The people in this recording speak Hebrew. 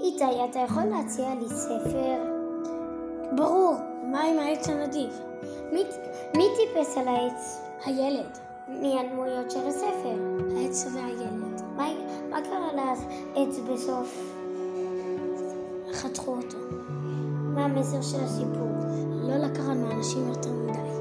איתי, אתה יכול להציע לי ספר? ברור, מה עם העץ הנדיב? מי, מי טיפס על העץ? הילד, מי הדמויות של הספר? העץ והילד. מה, מה קרה לעץ בסוף? חתכו אותו. מה המסר של הסיפור? לא לקחת מאנשים יותר מדי.